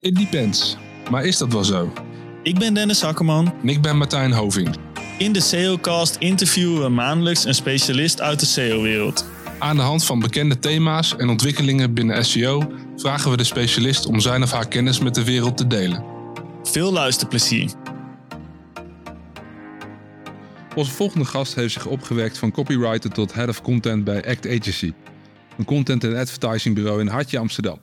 It depends. Maar is dat wel zo? Ik ben Dennis Akkerman. En ik ben Martijn Hoving. In de SEOcast interviewen we maandelijks een specialist uit de SEO-wereld. Aan de hand van bekende thema's en ontwikkelingen binnen SEO vragen we de specialist om zijn of haar kennis met de wereld te delen. Veel luisterplezier. Onze volgende gast heeft zich opgewerkt van copywriter tot head of content bij Act Agency, een content- en advertisingbureau in Hartje Amsterdam.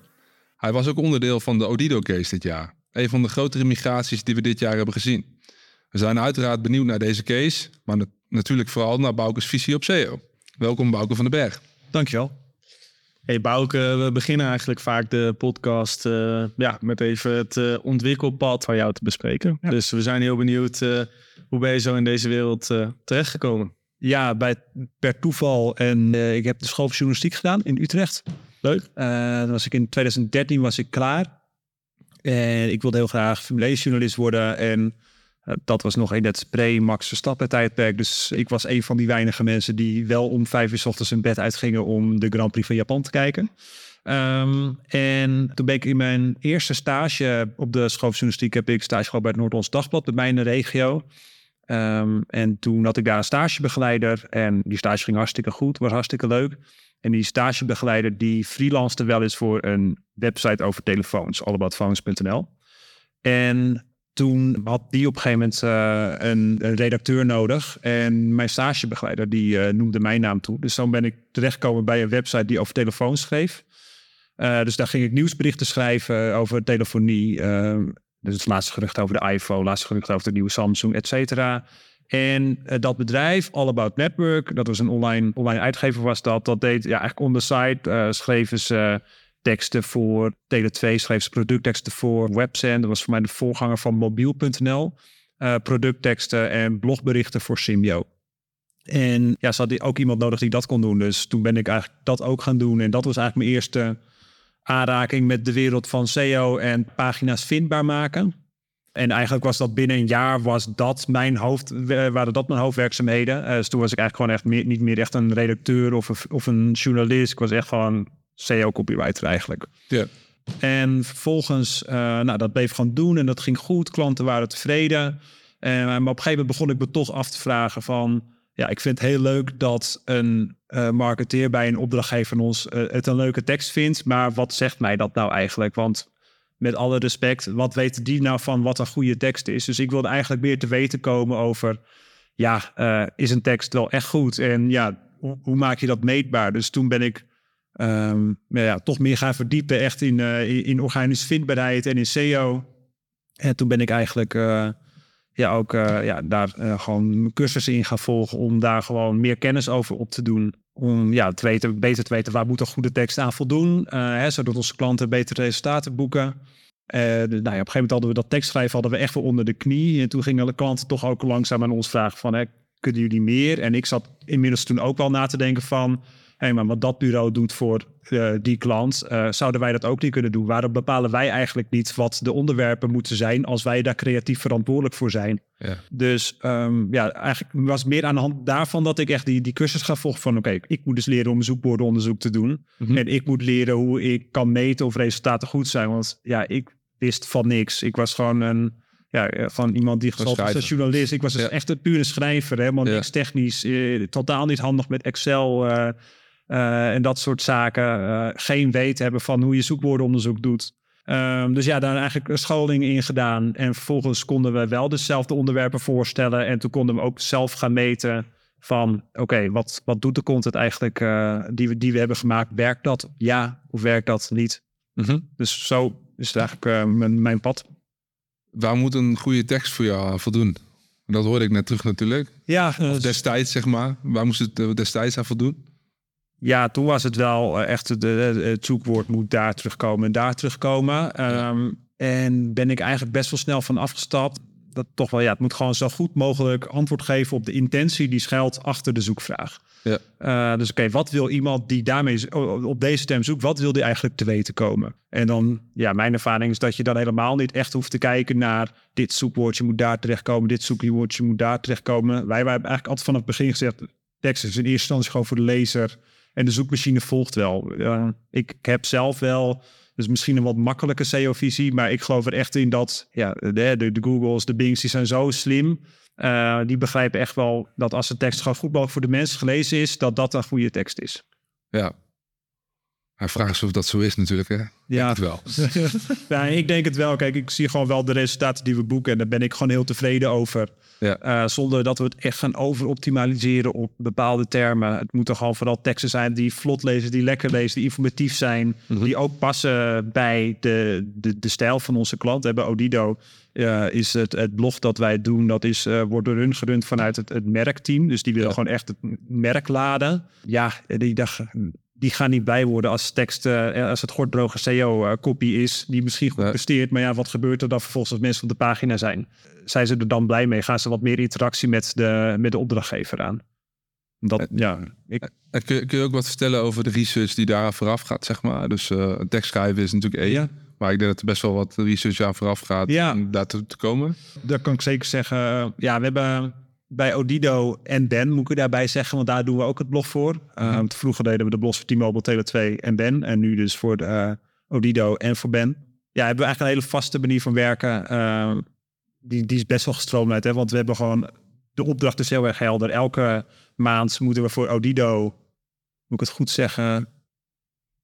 Hij was ook onderdeel van de Odido case dit jaar, een van de grotere migraties die we dit jaar hebben gezien. We zijn uiteraard benieuwd naar deze case, maar natuurlijk vooral naar Bouke's visie op SEO. Welkom Bouke van den Berg. Dankjewel. Hey Bouke, we beginnen eigenlijk vaak de podcast uh, ja, met even het uh, ontwikkelpad van jou te bespreken. Ja. Dus we zijn heel benieuwd, uh, hoe ben je zo in deze wereld terechtgekomen? Ja, bij, per toeval. En ik heb de school van journalistiek gedaan in Utrecht. Leuk. dan was ik in 2013 was ik klaar. En ik wilde heel graag Formule journalist worden. En dat was nog in het pre-Max Verstappen tijdperk. Dus ik was een van die weinige mensen die wel om vijf uur s ochtends in bed uitgingen om de Grand Prix van Japan te kijken. Um, en toen ben ik in mijn eerste stage op de school heb ik stage gehad bij het Noord-Hollands Dagblad, bij mij de regio. Um, en toen had ik daar een stagebegeleider en die stage ging hartstikke goed, was hartstikke leuk. En die stagebegeleider die freelancede wel eens voor een website over telefoons, allaboutphones.nl. En toen had die op een gegeven moment uh, een, redacteur nodig. En mijn stagebegeleider die uh, noemde mijn naam toe. Dus zo ben ik terechtgekomen bij een website die over telefoons schreef. Uh, dus daar ging ik nieuwsberichten schrijven over telefonie. Dus het laatste gerucht over de iPhone, laatste gerucht over de nieuwe Samsung, et cetera. En dat bedrijf, All About Network, dat was een online, online uitgever was dat. Dat deed ja, eigenlijk on the site, schreven ze teksten voor Tele2, schreef ze productteksten voor Webzen. Dat was voor mij de voorganger van mobiel.nl. Uh, productteksten en blogberichten voor Simio. En ja, ze hadden ook iemand nodig die dat kon doen. Dus toen ben ik eigenlijk dat ook gaan doen. En dat was eigenlijk mijn eerste aanraking met de wereld van SEO en pagina's vindbaar maken. En eigenlijk was dat binnen een jaar was dat mijn hoofd, waren dat mijn hoofdwerkzaamheden. Uh, dus toen was ik eigenlijk gewoon echt meer, niet meer echt een redacteur of een, of een journalist. Ik was echt gewoon SEO-copywriter eigenlijk. Ja. En vervolgens, uh, nou, dat bleef gewoon doen en dat ging goed. Klanten waren tevreden. En, maar op een gegeven moment begon ik me toch af te vragen van... Ja, ik vind het heel leuk dat een uh, marketeer bij een opdrachtgever van ons uh, het een leuke tekst vindt. Maar wat zegt mij dat nou eigenlijk? Want met alle respect, wat weten die nou van wat een goede tekst is? Dus ik wilde eigenlijk meer te weten komen over... Ja, is een tekst wel echt goed? En ja, hoe, hoe maak je dat meetbaar? Dus toen ben ik Um, ja, toch meer gaan verdiepen echt in, uh, in organische vindbaarheid en in SEO. En toen ben ik eigenlijk ja, ook uh, ja, daar gewoon cursussen in gaan volgen om daar gewoon meer kennis over op te doen. Om ja, te weten, beter te weten waar moet een goede tekst aan voldoen. Hè, zodat onze klanten betere resultaten boeken. Uh, nou ja, op een gegeven moment hadden we dat tekstschrijven hadden we echt wel onder de knie. En toen gingen de klanten toch ook langzaam aan ons vragen van... Hè, kunnen jullie meer? En ik zat inmiddels toen ook wel na te denken van hey, maar wat dat bureau doet voor uh, die klant, uh, zouden wij dat ook niet kunnen doen? Waarom bepalen wij eigenlijk niet wat de onderwerpen moeten zijn als wij daar creatief verantwoordelijk voor zijn? Ja. Dus um, ja, eigenlijk was het meer aan de hand daarvan dat ik echt die, die cursus ga volgen van oké, okay, ik moet dus leren om zoekwoordenonderzoek te doen. Mm -hmm. En ik moet leren hoe ik kan meten of resultaten goed zijn. Want ja, ik wist van niks. Ik was gewoon een ja, van iemand die was als journalist. Ik was dus ja. echt een pure schrijver, helemaal ja. niks technisch, eh, totaal niet handig met Excel. Uh, uh, en dat soort zaken. Uh, geen weten hebben van hoe je zoekwoordenonderzoek doet. Um, dus ja, daar eigenlijk een scholing in gedaan. En vervolgens konden we wel dezelfde onderwerpen voorstellen. En toen konden we ook zelf gaan meten van... oké, wat, wat doet de content eigenlijk uh, die, we, die we hebben gemaakt? Werkt dat? Ja, of werkt dat niet? Mm -hmm. Dus zo is het eigenlijk mijn, mijn pad. Waar moet een goede tekst voor jou voldoen? Dat hoorde ik net terug natuurlijk. Ja. Of destijds, zeg maar. Waar moest het destijds aan voldoen? Ja, toen was het wel echt, de, het zoekwoord moet daar terugkomen en daar terugkomen. Um, en ben ik eigenlijk best wel snel van afgestapt. Dat toch wel, ja, het moet gewoon zo goed mogelijk antwoord geven op de intentie die schuilt achter de zoekvraag. Ja. Uh, dus oké, okay, wat wil iemand die daarmee op deze term zoekt, wat wil die eigenlijk te weten komen? En dan, ja, mijn ervaring is dat je dan helemaal niet echt hoeft te kijken naar dit zoekwoordje moet daar terechtkomen, dit zoekwoordje moet daar terechtkomen. Wij, wij hebben eigenlijk altijd vanaf het begin gezegd, tekst is in eerste instantie gewoon voor de lezer en de zoekmachine volgt wel. Ik heb zelf wel Dus misschien een wat makkelijke SEO-visie. Maar ik geloof er echt in dat ja, de, de, de Googles, de Bings, die zijn zo slim. Uh, die begrijpen echt wel dat als de tekst gewoon goed mogelijk voor de mensen gelezen is, dat dat een goede tekst is. Ja. Hij vraagt zich of dat zo is natuurlijk, hè? Ja, het wel. ja, ik denk het wel. Kijk, ik zie gewoon wel de resultaten die we boeken en daar ben ik gewoon heel tevreden over. Ja. Uh, zonder dat we het echt gaan overoptimaliseren op bepaalde termen. Het moeten gewoon vooral teksten zijn die vlot lezen, die lekker lezen, die informatief zijn. Mhm. Die ook passen bij de, de, de stijl van onze klant. We hebben Odido uh, is het, het blog dat wij doen, dat is, uh, wordt door hun gerund vanuit het, het merkteam. Dus die willen Ja. gewoon echt het merk laden. Ja, die, dag, die gaan niet blij worden als tekst, eh, als het gorddroge SEO-copy is, die misschien goed presteert. Maar ja, wat gebeurt er dan vervolgens als mensen op de pagina zijn? Zijn ze er dan blij mee? Gaan ze wat meer interactie met de, met de opdrachtgever aan? Dat, ja, ik, kun, je- kun je ook wat vertellen over de research die daar vooraf gaat, zeg maar? Dus eh een tekst schrijven is natuurlijk één. Ja. Maar ik denk dat er best wel wat research aan vooraf gaat Ja. om daartoe te komen. dat kan ik zeker zeggen. Ja, we hebben bij Odido en Ben, moet ik daarbij zeggen, want daar doen we ook het blog voor. Uh, Mhm. want vroeger deden we de blogs voor T-Mobile, Tele2 en Ben. En nu dus voor de, eh, Odido en voor Ben. Ja, hebben we eigenlijk een hele vaste manier van werken. Uh, die, die is best wel gestroomlijnd, hè? want we hebben gewoon... De opdracht is heel erg helder. Elke maand moeten we voor Odido, moet ik het goed zeggen...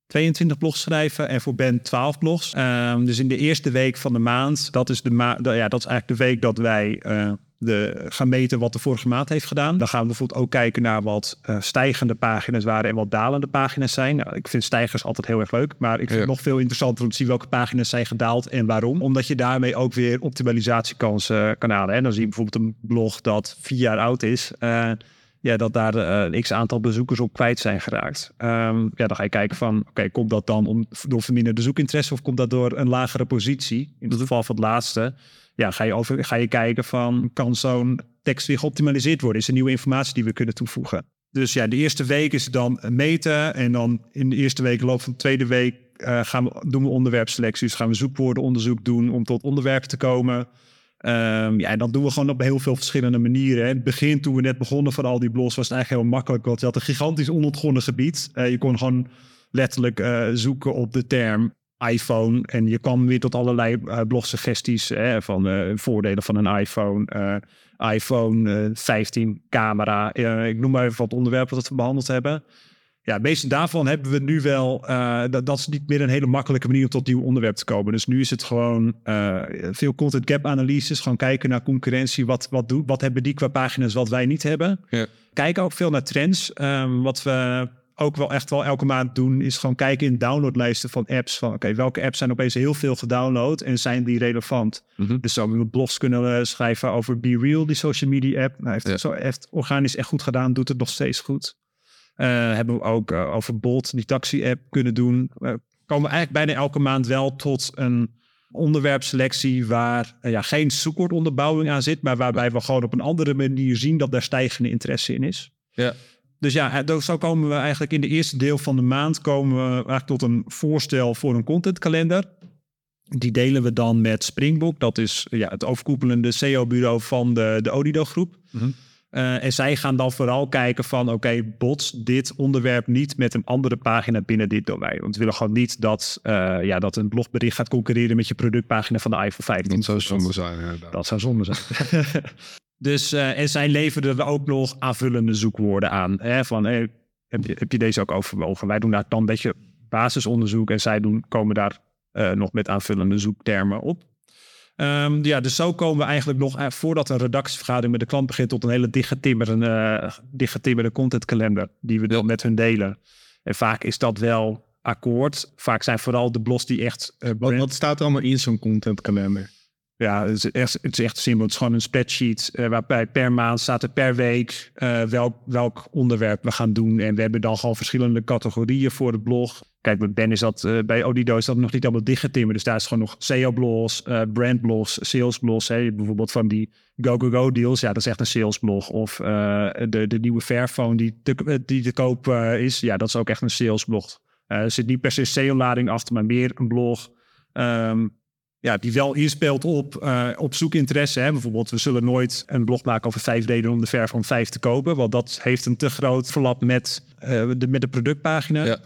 22 blogs schrijven en voor Ben 12 blogs. Ehm, dus in de eerste week van de maand, dat is, de ma ja, dat is eigenlijk de week dat wij eh, de, gaan meten wat de vorige maand heeft gedaan. Dan gaan we bijvoorbeeld ook kijken naar wat eh, stijgende pagina's waren en wat dalende pagina's zijn. Nou, ik vind stijgers altijd heel erg leuk, maar ik vind Ja. het nog veel interessanter om te zien welke pagina's zijn gedaald en waarom. Omdat je daarmee ook weer optimalisatiekansen eh, kan halen. En dan zie je bijvoorbeeld een blog dat vier jaar oud is. eh, ja, dat daar een x aantal bezoekers op kwijt zijn geraakt. Ehm, ja, dan ga je kijken van, oké, komt dat dan om, door verminderde zoekinteresse of komt dat door een lagere positie? In het geval van het laatste, ja, ga je, over, ga je kijken van, kan zo'n tekst weer geoptimaliseerd worden? Is er nieuwe informatie die we kunnen toevoegen? Dus ja, de eerste week is dan meten en dan in de eerste week, loop van de tweede week, eh, gaan we, doen we onderwerpselecties, gaan we zoekwoordenonderzoek doen om tot onderwerpen te komen. Ehm, ja, en dat doen we gewoon op heel veel verschillende manieren. In het begin, toen we net begonnen van al die blogs, was het eigenlijk heel makkelijk. Want je had een gigantisch onontgonnen gebied. Eh, je kon gewoon letterlijk eh, zoeken op de term iPhone. En je kwam weer tot allerlei eh blogsuggesties hè, van eh, voordelen van een iPhone. eh, iPhone eh, 15 camera. Ik noem maar even wat onderwerpen dat we behandeld hebben. Ja, het meeste daarvan hebben we nu wel. dat, dat is niet meer een hele makkelijke manier om tot nieuw onderwerp te komen. Dus nu is het gewoon veel content gap analyses. Gewoon kijken naar concurrentie. Wat, wat, doen, wat hebben die qua pagina's wat wij niet hebben? Ja. Kijken ook veel naar trends. Ehm, wat we ook wel echt wel elke maand doen, is gewoon kijken in downloadlijsten van apps. Van oké, welke apps zijn opeens heel veel gedownload en zijn die relevant? Mhm. Dus zo we blogs kunnen eh, schrijven over Be Real, die social media app. Nou, heeft Ja. zo heeft organisch echt goed gedaan, doet het nog steeds goed. Eh, hebben we ook eh, over Bolt, die taxi-app, kunnen doen. Komen we eigenlijk bijna elke maand wel tot een onderwerpselectie waar ja, geen zoekwoordonderbouwing aan zit, maar waarbij we gewoon op een andere manier zien dat daar stijgende interesse in is. Ja. Dus ja, zo komen we eigenlijk in de eerste deel van de maand komen we eigenlijk tot een voorstel voor een contentkalender. Die delen we dan met Springbok. Dat is ja, het overkoepelende SEO-bureau van de, de Odido-groep. Mhm. Eh, en zij gaan dan vooral kijken van... oké, bots dit onderwerp niet met een andere pagina binnen dit domein. Want we willen gewoon niet dat, eh, ja, dat een blogbericht gaat concurreren... met je productpagina van de iPhone 15. Dat zou zonde zijn, inderdaad. Dat zou zonde zijn. dus, eh, en zij leverden er ook nog aanvullende zoekwoorden aan. Hè, van, hey, heb, je, heb je deze ook overwogen? Wij doen daar dan een beetje basisonderzoek en zij doen, komen daar eh, nog met aanvullende zoektermen op. Ehm, ja, dus zo komen we eigenlijk nog, eh, voordat een redactievergadering met de klant begint, tot een hele dichtgetimmerde, dichtgetimmerde contentkalender die we dan met hun delen. En vaak is dat wel akkoord. Vaak zijn vooral de blogs die echt Wat, wat staat er allemaal in zo'n contentkalender? Ja, het is echt, het is echt simpel. Het is gewoon een spreadsheet eh, waarbij per maand staat er per week eh, welk, welk onderwerp we gaan doen. En we hebben dan gewoon verschillende categorieën voor het blog. Kijk, bij Ben is dat, eh, bij Odido is dat nog niet allemaal dichtgetimmerd. Dus daar is gewoon nog SEO-blogs, brandblogs, salesblogs. Bijvoorbeeld van die go-go-go deals. Ja, dat is echt een salesblog. Of de, de nieuwe Fairphone die te, die te koop is. Ja, dat is ook echt een salesblog. Er zit niet per se SEO-lading achter, maar meer een blog. Ehm, ja, die wel inspeelt op, eh, op zoekinteresse. Hè. Bijvoorbeeld, we zullen nooit een blog maken over vijf redenen om de Fairphone 5 te kopen. Want dat heeft een te groot verlap met, eh, de, met de productpagina. Ja.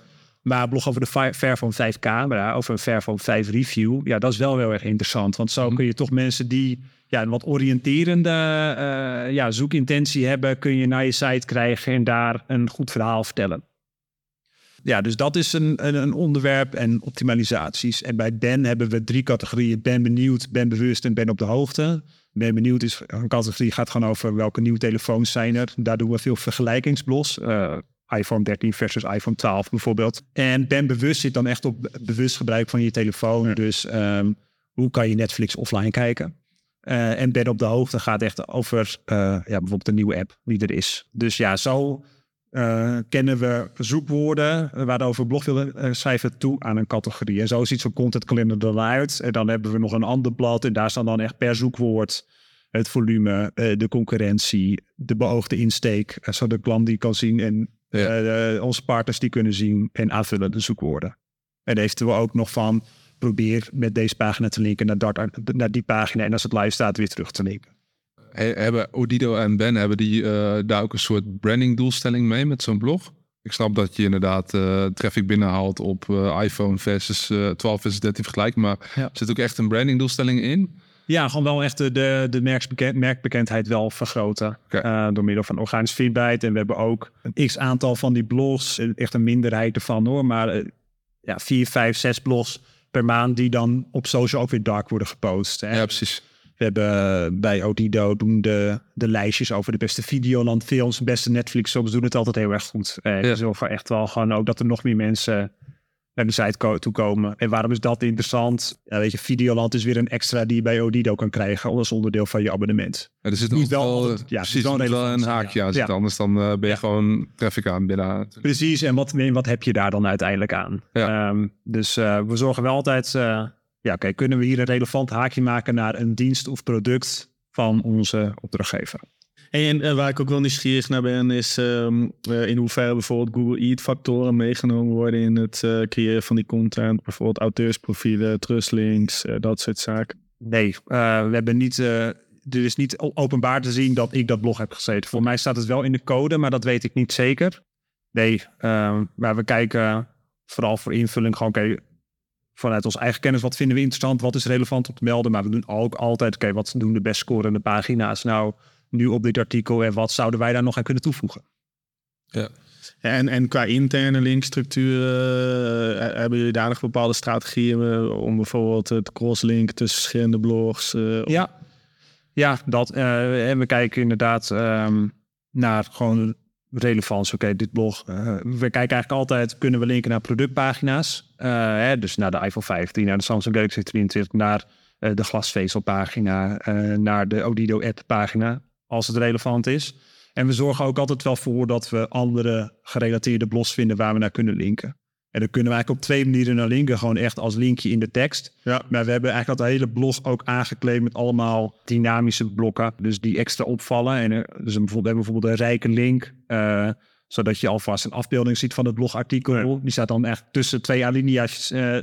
Maar blog over de Fi- Fairphone 5 camera, over een Fairphone 5 review, ja, dat is wel heel erg interessant. Want zo Mhm. kun je toch mensen die ja, een wat oriënterende eh, ja, zoekintentie hebben, kun je naar je site krijgen en daar een goed verhaal vertellen. Ja, dus dat is een, een, een onderwerp en optimalisaties. En bij Ben hebben we drie categorieën. Ben benieuwd, ben bewust en ben op de hoogte. Ben benieuwd is een categorie gaat gewoon over welke nieuwe telefoons zijn er. Daar doen we veel vergelijkingsblos. Eh, iPhone 13 versus iPhone 12 bijvoorbeeld. En ben bewust zit dan echt op bewust gebruik van je telefoon. Dus ehm, hoe kan je Netflix offline kijken? Eh, en ben op de hoogte gaat echt over eh, ja, bijvoorbeeld een nieuwe app die er is. Dus ja, zo eh, kennen we zoekwoorden waarover we blog willen schrijven toe aan een categorie. En zo ziet zo'n content calendar eruit. En dan hebben we nog een ander blad en daar staan dan echt per zoekwoord het volume, eh, de concurrentie, de beoogde insteek, eh, zodat de klant die kan zien en Ja. onze partners die kunnen zien en aanvullen de zoekwoorden. En eventueel ook nog van probeer met deze pagina te linken naar, dat, naar die pagina en als het live staat weer terug te linken. He- hebben Odido en Ben hebben die eh, daar ook een soort branding doelstelling mee met zo'n blog? Ik snap dat je inderdaad eh, traffic binnenhaalt op eh, iPhone versus eh 12 versus 13 vergelijk, maar Ja. zit ook echt een branding doelstelling in? Ja, gewoon wel echt de, de, de merksbeken- merkbekendheid wel vergroten. Door middel van organisch feedback. En we hebben ook een x aantal van die blogs. Echt een minderheid ervan hoor. Maar eh, ja, vier, vijf, zes blogs per maand die dan op social ook weer dark worden gepost. Hè. Ja, precies. We hebben eh, bij Odido doen de, de lijstjes over de beste Videoland films, beste Netflix films doen het altijd heel erg goed. Eh Ja. ja. zorgen echt wel gewoon ook dat er nog meer mensen naar de site toe komen. En waarom is dat interessant? Ja, weet je, Videoland is weer een extra die je bij Odido kan krijgen als onderdeel van je abonnement. Ja, er zit wel altijd- ja, precies, het is wel moet wel een haakje ja. zitten, anders dan eh, ben je gewoon traffic aan binnen. Precies, en wat, wat heb je daar dan uiteindelijk aan? Ehm, dus eh, we zorgen wel altijd, eh, ja oké, kunnen we hier een relevant haakje maken naar een dienst of product van onze opdrachtgever? En eh, waar ik ook wel nieuwsgierig naar ben, is ehm, eh, in hoeverre bijvoorbeeld Google Eat factoren meegenomen worden in het eh, creëren van die content. Bijvoorbeeld auteursprofielen, trustlinks, dat soort zaken. Nee, we hebben niet. er is niet openbaar te zien dat ik dat blog heb gezeten. Voor mij staat het wel in de code, maar dat weet ik niet zeker. Nee, eh, maar we kijken vooral voor invulling gewoon oké, vanuit onze eigen kennis. Wat vinden we interessant? Wat is relevant om te melden? Maar we doen ook altijd, oké, wat doen de best scorende pagina's nou nu op dit artikel? En wat zouden wij daar nog aan kunnen toevoegen? Ja, En, en qua interne linkstructuren, eh, hebben jullie daar nog bepaalde strategieën eh, om bijvoorbeeld het crosslink tussen verschillende blogs? eh, Ja, ja dat. eh, en we kijken inderdaad ehm, naar gewoon relevans. Oké, dit blog. eh, we kijken eigenlijk altijd, kunnen we linken naar productpagina's? Eh, hè, dus naar de iPhone 15, naar de Samsung Galaxy 23, naar eh, de glasvezelpagina, naar de Odido app pagina, als het relevant is. En we zorgen ook altijd wel voor dat we andere gerelateerde blogs vinden waar we naar kunnen linken. En dan kunnen we eigenlijk op twee manieren naar linken. Gewoon echt als linkje in de tekst. Ja. Maar we hebben eigenlijk dat hele blog ook aangekleed met allemaal dynamische blokken. Dus die extra opvallen. En eh, dus bijvoorbeeld, we hebben bijvoorbeeld een rijke link. eh, zodat je alvast een afbeelding ziet van het blogartikel. Die staat dan echt tussen twee alinea's, eh,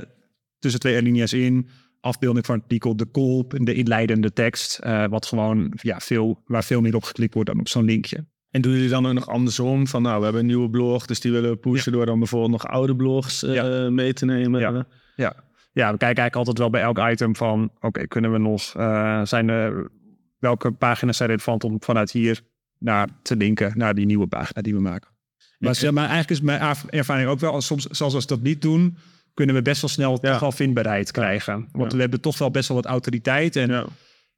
tussen twee alinea's in. Afbeelding van het artikel, de kolp en de inleidende tekst. wat gewoon ja, veel, waar veel meer op geklikt wordt dan op zo'n linkje. En doen jullie dan ook nog andersom? Van nou, we hebben een nieuwe blog, dus die willen we pushen door dan bijvoorbeeld nog oude blogs eh, Ja. mee te nemen. Ja. Ja. ja, we kijken eigenlijk altijd wel bij elk item van... oké, kunnen we nog... eh, zijn er, welke pagina's zijn relevant om vanuit hier naar te linken... naar die nieuwe pagina die we maken. Maar, zeg maar eigenlijk is mijn erv- ervaring ook wel... als soms, zelfs als we dat niet doen... kunnen we best wel snel Ja. toch wel vindbaarheid krijgen. Want we hebben toch wel best wel wat autoriteit. En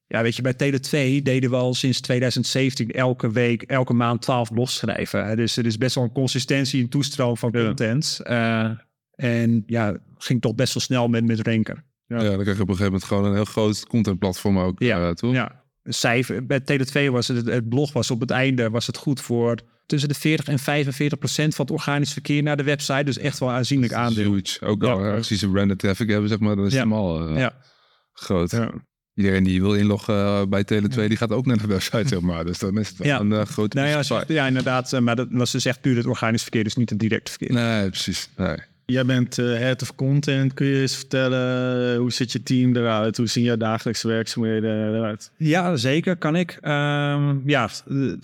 ja. Ja. weet je, bij Tele 2 deden we al sinds 2017... elke week, elke maand 12 blogs schrijven. Dus er is best wel een consistentie in toestroom van Ja. content... Eh, en ja, ging toch best wel snel met, met ranken. Ja. dan krijg je op een gegeven moment gewoon een heel groot contentplatform ook. Ja. eh, toch? Ja, cijfer. Bij Tele2 was het, het blog was op het einde was het goed voor tussen de 40 en 45 procent van het organisch verkeer naar de website. Dus echt wel aanzienlijk aandeel. huge. Ook Ja. al als ze branded traffic hebben, zeg maar, dan is Ja. het helemaal eh, Ja. groot. Ja. Iedereen die wil inloggen eh, bij Tele2, die gaat ook naar de website, zeg maar. Dus dan is het wel Ja. een eh, grote Nou ja, ze- ja, inderdaad. eh, Maar dat was dus echt puur het organisch verkeer, dus niet het direct verkeer. Nee, precies. Nee. Jij bent eh, head of content. Kun je eens vertellen hoe ziet je team eruit? Hoe zien jouw dagelijkse werkzaamheden eruit? Ja, zeker, kan ik. Ehm, ja,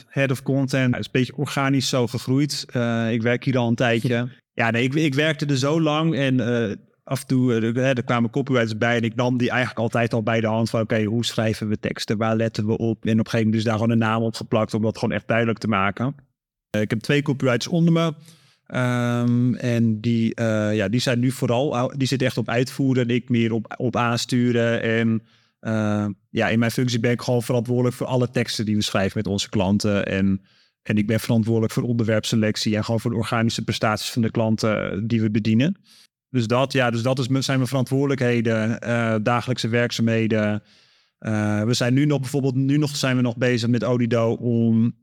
head of content is een beetje organisch zo gegroeid. Eh, ik werk hier al een tijdje. Ja, nee, ik, ik werkte er zo lang en eh, af en toe eh, er, kwamen copywriters bij en ik nam die eigenlijk altijd al bij de hand van oké, hoe schrijven we teksten, waar letten we op? En op een gegeven moment is daar gewoon een naam op geplakt om dat gewoon echt duidelijk te maken. Eh, ik heb twee copywriters onder me. Ehm, en die, eh, ja, die zijn nu vooral, die zitten echt op uitvoeren en ik meer op, op aansturen. En ja, in mijn functie ben ik gewoon verantwoordelijk voor alle teksten die we schrijven met onze klanten. En, en ik ben verantwoordelijk voor onderwerpselectie en gewoon voor de organische prestaties van de klanten die we bedienen. Dus dat, ja, dus dat is, zijn mijn verantwoordelijkheden, uh, dagelijkse werkzaamheden. we zijn nu nog bijvoorbeeld, nu nog zijn we nog bezig met Odido om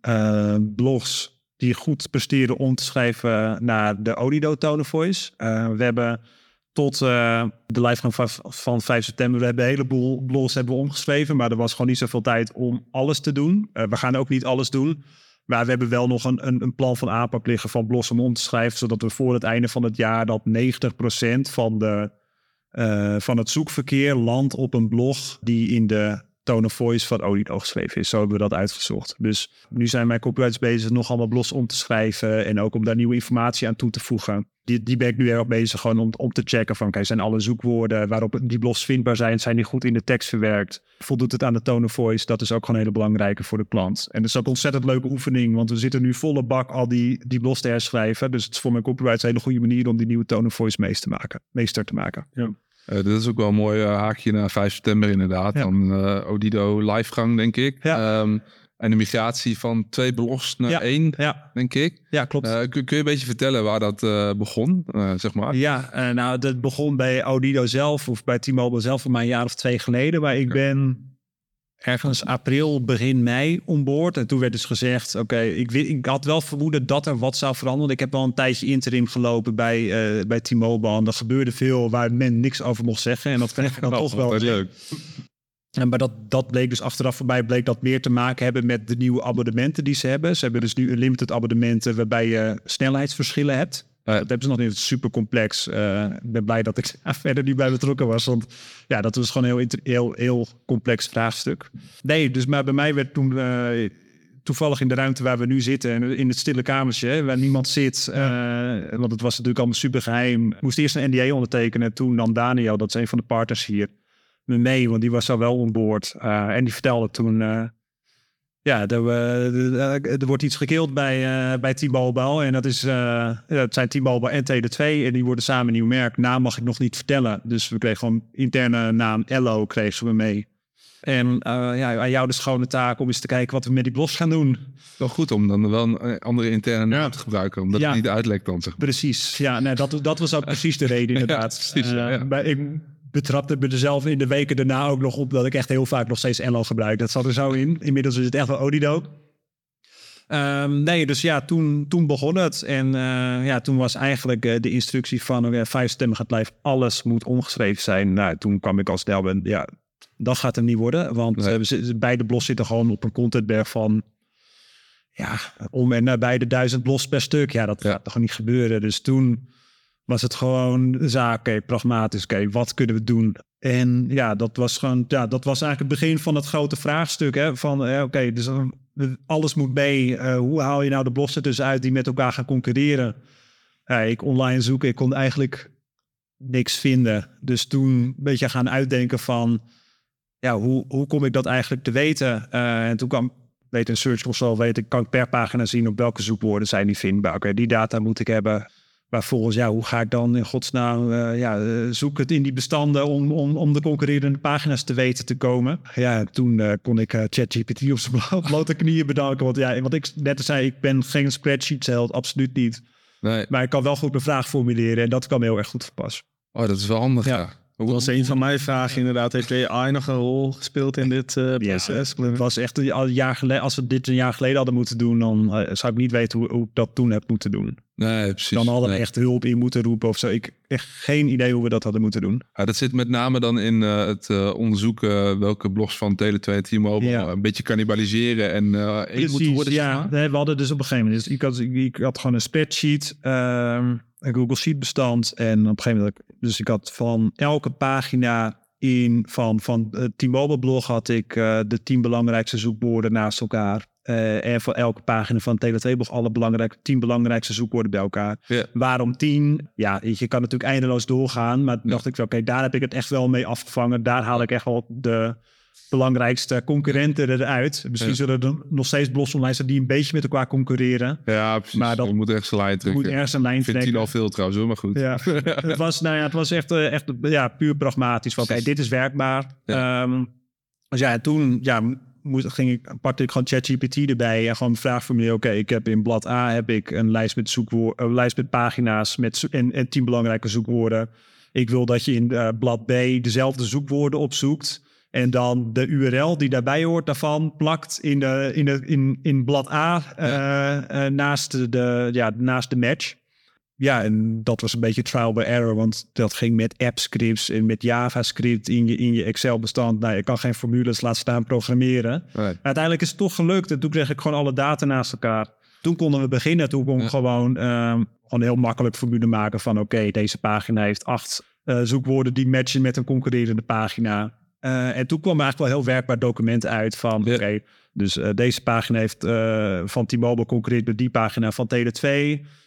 blogs die goed presteren om te schrijven naar de Odido Tone Voice. We hebben tot de livegang van, van 5 september, we hebben een heleboel blogs hebben we omgeschreven, maar er was gewoon niet zoveel tijd om alles te doen. We gaan ook niet alles doen. Maar we hebben wel nog een, een, een, plan van aanpak liggen van blogs om te schrijven, zodat we voor het einde van het jaar dat 90% van, de, van het zoekverkeer landt op een blog die in de tone of voice wat Odido geschreven is. Zo hebben we dat uitgezocht. Dus nu zijn mijn copywriters bezig nog allemaal blogs om te schrijven en ook om daar nieuwe informatie aan toe te voegen. Die, die ben ik nu erg bezig gewoon om, om te checken van, oké, zijn alle zoekwoorden waarop die blogs vindbaar zijn, zijn die goed in de tekst verwerkt? Voldoet het aan de tone of voice? Dat is ook gewoon een hele belangrijke voor de klant. En dat is ook een ontzettend leuke oefening, want we zitten nu volle bak al die, die te herschrijven. Dus het is voor mijn copywriters een hele goede manier om die nieuwe tone of voice meester te maken. Meester te maken. Ja. Uh, dit is ook wel een mooi uh, haakje naar 5 september inderdaad. Ja. Dan uh, Odido livegang, denk ik. Ja. Um, en de migratie van twee blogs naar Ja. één, denk ik. ja klopt. Kun, kun je een beetje vertellen waar dat begon, zeg maar? Ja, eh, nou, dat begon bij Odido zelf of bij T-Mobile zelf mij een jaar of twee geleden. Maar ik ben ergens april, begin mei onboord. En toen werd dus gezegd, oké, ik, wi- ik had wel vermoeden dat er wat zou veranderen. Ik heb wel een tijdje interim gelopen bij, eh, bij T-Mobile. En er gebeurde veel waar men niks over mocht zeggen. En dat vind ik dan toch wel leuk. en maar dat, dat bleek dus achteraf voorbij, bleek dat meer te maken hebben met de nieuwe abonnementen die ze hebben. Ze hebben dus nu een limited abonnementen waarbij je snelheidsverschillen hebt. Ja. Dat hebben ze nog niet super complex. Eh, ik ben blij dat ik daar verder niet bij betrokken was. Want ja, dat was gewoon een heel, heel, heel complex vraagstuk. Nee, dus maar bij mij werd toen eh, toevallig in de ruimte waar we nu zitten, en in het stille kamertje, hè, waar niemand zit, eh, want het was natuurlijk allemaal super geheim. Moest eerst een NDA ondertekenen. Toen nam Daniel, dat is een van de partners hier, me mee, want die was al wel onboord. Eh en die vertelde toen, eh, ja, er, eh, er wordt iets gekild bij, eh bij T-Mobile. En dat, is, eh dat zijn T-Mobile en Tele2. En die worden samen een nieuw merk. Naam mag ik nog niet vertellen. Dus we kregen gewoon interne naam Ello kregen we mee. En eh, ja, aan jou de schone taak om eens te kijken wat we met die blogs gaan doen. Wel goed om dan wel een eh, andere interne naam te gebruiken, omdat Ja. het niet uitlekt dan, zeg maar. Precies, ja, nee, dat, dat was ook precies de reden inderdaad. precies, Eh, ja. maar ik betrapte me er zelf in de weken daarna ook nog op dat ik echt heel vaak nog steeds Ello gebruik. Dat zat er zo in. Inmiddels is het echt wel Odido. Ehm, nee, dus ja, toen, toen begon het. En eh, ja, toen was eigenlijk eh, de instructie van oké, vijf stemmen gaat live, alles moet omgeschreven zijn. Nou, toen kwam ik al snel ben, ja, dat gaat hem niet worden. Want Nee. we beide blogs zitten gewoon op een contentberg van ja, om en nabij de duizend blogs per stuk. Ja, dat Ja. gaat toch niet gebeuren. Dus toen was het gewoon oké, pragmatisch, oké, wat kunnen we doen? En ja, dat was gewoon, ja, dat was eigenlijk het begin van het grote vraagstuk. Hè, van, oké, dus eh, alles moet mee. Eh, hoe haal je nou de blogs er dus uit die met elkaar gaan concurreren? Ja, ik online zoeken, ik kon eigenlijk niks vinden. Dus toen een beetje gaan uitdenken van, ja, hoe, hoe kom ik dat eigenlijk te weten? Eh, en toen kwam, weet een Search Console, weet ik, kan ik per pagina zien op welke zoekwoorden zijn die vindbaar. Oké, die data moet ik hebben. Maar volgens, ja, hoe ga ik dan in godsnaam eh, ja, eh, zoek het in die bestanden om, om, om de concurrerende pagina's te weten te komen? Ja, toen eh, kon ik ChatGPT op zijn blo- blote knieën bedanken. Want ja, wat ik net zei, ik ben geen spreadsheet held, absoluut niet. Nee. Maar ik kan wel goed mijn vraag formuleren en dat kwam heel erg goed van pas. Oh, dat is wel handig, Ja. ja. Dat was een van mijn vragen inderdaad. Heeft AI nog een rol gespeeld in dit eh, proces? Het was echt een, al een jaar geleden. Als we dit een jaar geleden hadden moeten doen, dan eh, zou ik niet weten hoe, hoe ik dat toen heb moeten doen. Nee, precies. Dan hadden we Nee. echt hulp in moeten roepen of zo. Ik echt geen idee hoe we dat hadden moeten doen. Ja, dat zit met name dan in eh, het onderzoeken welke blogs van Tele2 en T-Mobile Ja. een beetje cannibaliseren en één moeten worden. ja. we hadden dus op een gegeven moment. Dus ik, had, ik, ik had gewoon een spreadsheet, ehm, een Google Sheet bestand. En op een gegeven moment, dus ik had van elke pagina in van, van het T-Mobile blog had ik eh, de tien belangrijkste zoekwoorden naast elkaar. Eh, en voor elke pagina van Tele2-blog alle belangrijke, tien belangrijkste zoekwoorden bij elkaar. Waarom tien? Ja, je kan natuurlijk eindeloos doorgaan. Maar dacht ik, oké, daar heb ik het echt wel mee afgevangen. Daar haal ik echt wel de belangrijkste concurrenten eruit. Misschien Ja. zullen er nog steeds blogs online zijn die een beetje met elkaar concurreren. Ja, precies. Maar dat- je moet echt zijn lijn trekken. moet ergens een lijn vind trekken. tien al veel trouwens, hoor, maar goed. Ja, het was, nou ja, het was echt, eh, echt ja, puur pragmatisch. Oké, dit is werkbaar. Ehm, dus ja, en toen ja, moest, ging ik, pakte ik gewoon ChatGPT erbij en gewoon een vraagformulier. Oké, ik heb in blad A heb ik een lijst met, zoekwoorden, een lijst met pagina's met en, en tien belangrijke zoekwoorden. Ik wil dat je in eh, blad B dezelfde zoekwoorden opzoekt. En dan de URL die daarbij hoort daarvan plakt in, de, in, de, in, in blad A eh, eh, naast, de, ja, naast de match. Ja, en dat was een beetje trial by error, want dat ging met app-scripts en met JavaScript in je, in je Excel-bestand. Nou, je kan geen formules laten staan programmeren. Uiteindelijk is het toch gelukt en toen kreeg ik gewoon alle data naast elkaar. Toen konden we beginnen, toen kon ik Ja. gewoon, ehm, gewoon heel makkelijk formule maken van oké, deze pagina heeft acht eh, zoekwoorden die matchen met een concurrerende pagina. Eh, en toen kwam er eigenlijk wel heel werkbaar document uit van oké, dus eh, deze pagina heeft eh, van T-Mobile concurreert met die pagina van Tele2.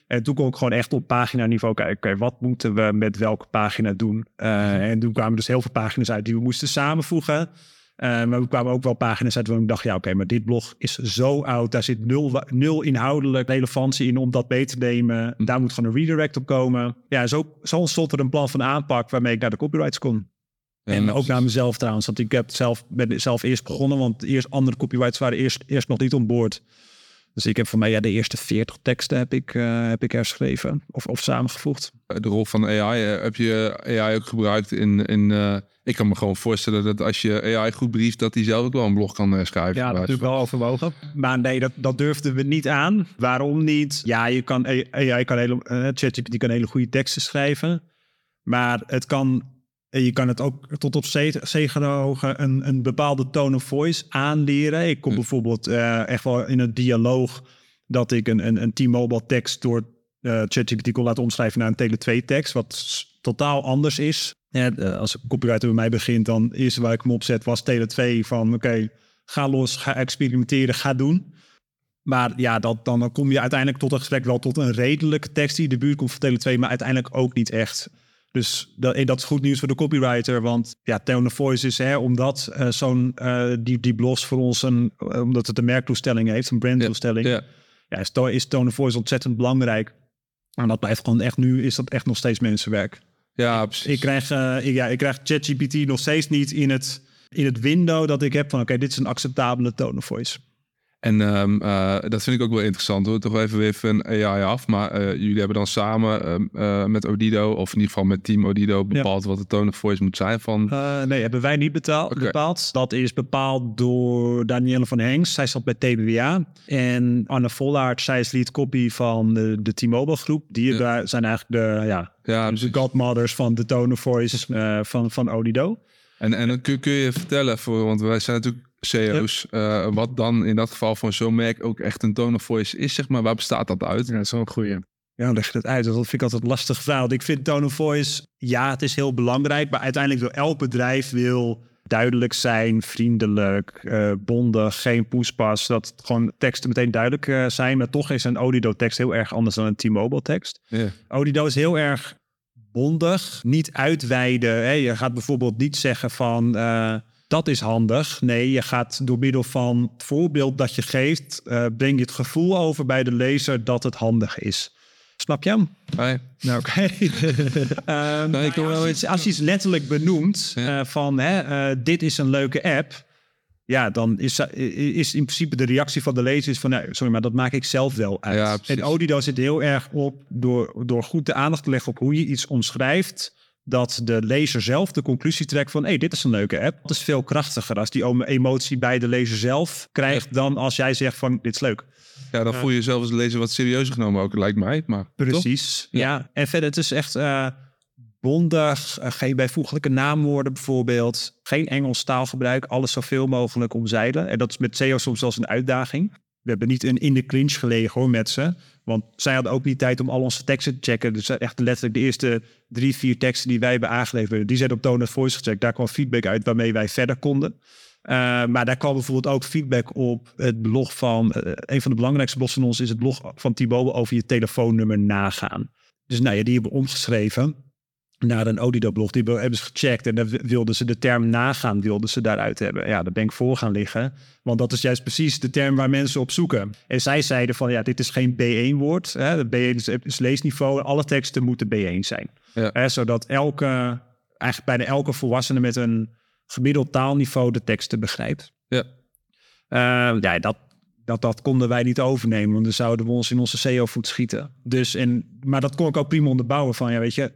En toen kon ik gewoon echt op paginaniveau kijken, oké, wat moeten we met welke pagina doen? Eh, en toen kwamen dus heel veel pagina's uit die we moesten samenvoegen. Maar we kwamen ook wel pagina's uit waar ik dacht, ja oké, maar dit blog is zo oud. Daar zit nul, nul inhoudelijk relevantie in om dat mee te nemen. Daar moet gewoon een redirect op komen. Ja, zo, zo ontstond er een plan van aanpak waarmee ik naar de copyrights kon. Ja, en ook naar mezelf trouwens, want ik heb zelf, ben zelf eerst begonnen, want eerst andere copyrights waren eerst, eerst nog niet on boord. Dus ik heb voor mij ja, de eerste 40 teksten heb ik, eh, heb ik herschreven of, of samengevoegd. de rol van AI. eh, Heb je AI ook gebruikt in... in eh, ik kan me gewoon voorstellen dat als je AI goed brieft... dat hij zelf ook wel een blog kan eh, schrijven. Ja, wijze natuurlijk wel overwogen. Maar nee, dat, dat durfden we niet aan. Waarom niet? Ja, je kan, AI kan hele, eh, ChatGPT kan hele goede teksten schrijven. Maar het kan, eh, je kan het ook tot op ze- zekere hoogte een, een bepaalde tone of voice aanleren. Ik kom Hm. bijvoorbeeld eh, echt wel in een dialoog dat ik een, een, een T-Mobile tekst door eh, ChatGPT kon laten omschrijven naar een Tele2 tekst, wat totaal anders is. Ja, eh, als een copywriter bij mij begint, dan eerst waar ik hem opzet was Tele2 van oké, ga los, ga experimenteren, ga doen. Maar ja, dat, dan, dan kom je uiteindelijk tot een gesprek wel tot een redelijke tekst die de buurt komt van Tele2, maar uiteindelijk ook niet echt. Dus dat, en dat is goed nieuws voor de copywriter, want ja, tone of voice is, hè, omdat eh, zo'n, eh, die, die blogs voor ons, een, eh, omdat het een merktoestelling heeft, een brandtoestelling, ja. Ja, is, is tone of voice ontzettend belangrijk. En dat blijft gewoon echt, nu is dat echt nog steeds mensenwerk. ja, precies. Ik krijg, eh, ik, ja, ik krijg ChatGPT nog steeds niet in het, in het window dat ik heb van oké, dit is een acceptabele tone of voice. En ehm, eh, dat vind ik ook wel interessant hoor. Toch even weer van AI af. Maar eh, jullie hebben dan samen ehm, eh, met Odido, of in ieder geval met Team Odido, bepaald wat de tone of voice moet zijn van. Nee, hebben wij niet betaald, bepaald. Dat is bepaald door Danielle van Hengst. Zij zat bij TBWA. En Anne Vollaert, zij is lead copy van de, de T-Mobile groep. Die Ja. zijn eigenlijk de, ja, Ja, de precies. godmothers van de tone of voice van, van Odido. En, en dan kun, kun je vertellen, voor, want wij zijn natuurlijk CEO's, eh, wat dan in dat geval van zo'n merk ook echt een tone of voice is, zeg maar. Waar bestaat dat uit? Ja, dat is wel een goeie. Ja, leg je dat uit? Dat vind ik altijd een lastige vraag. Want ik vind tone of voice, ja, het is heel belangrijk. Maar uiteindelijk wil elk bedrijf wil duidelijk zijn, vriendelijk, eh, bondig, geen poespas. Dat gewoon teksten meteen duidelijk eh, zijn. Maar toch is een Odido-tekst heel erg anders dan een T-Mobile-tekst. Ja. Odido is heel erg bondig, niet uitweiden. Hè? Je gaat bijvoorbeeld niet zeggen van... eh, dat is handig. Nee, je gaat door middel van het voorbeeld dat je geeft... eh, breng je het gevoel over bij de lezer dat het handig is. Snap je hem? Hey. Nou, oké. Ehm, Nee, ik wil wel als, je iets- iets, als je iets letterlijk benoemt Ja. eh, van hè, eh, dit is een leuke app, ja, dan is, is in principe de reactie van de lezer is van nee, sorry, maar dat maak ik zelf wel uit. Ja, en Odido zit heel erg op door, door goed de aandacht te leggen op hoe je iets omschrijft. Dat de lezer zelf de conclusie trekt van... hé, hey, dit is een leuke app. Dat is veel krachtiger als die emotie bij de lezer zelf krijgt... dan als jij zegt van, dit is leuk. Ja, dan voel je jezelf als lezer wat serieuzer genomen ook, lijkt mij. Maar? Precies, Ja. ja. En verder, het is echt eh, bondig. eh, geen bijvoeglijke naamwoorden bijvoorbeeld. Geen Engels taalgebruik. Alles zoveel mogelijk omzeilen. En dat is met SEO soms zelfs een uitdaging. We hebben niet een in de clinch gelegen hoor met ze. Want zij hadden ook niet tijd om al onze teksten te checken. Dus echt letterlijk de eerste drie, vier teksten die wij hebben aangeleverd... die zijn op of voice gecheckt. Daar kwam feedback uit waarmee wij verder konden. Eh, maar daar kwam bijvoorbeeld ook feedback op het blog van... eh, een van de belangrijkste blogs van ons is het blog van Thibaut over je telefoonnummer nagaan. Dus nou ja, die hebben we omgeschreven naar een Odido-blog. Die hebben ze gecheckt en daar wilden ze de term nagaan wilden ze daaruit hebben. Ja, daar ben ik voor gaan liggen. Want dat is juist precies de term waar mensen op zoeken. En zij zeiden van, ja, dit is geen B1-woord. De B1 is, leesniveau. Alle teksten moeten B1 zijn. Ja. Hè, zodat elke, eigenlijk bijna elke volwassene met een gemiddeld taalniveau de teksten begrijpt. Ja. Eh, ja, dat, dat, dat konden wij niet overnemen, want dan zouden we ons in onze SEO-voet schieten. Dus, en, maar dat kon ik ook prima onderbouwen van, ja, weet je,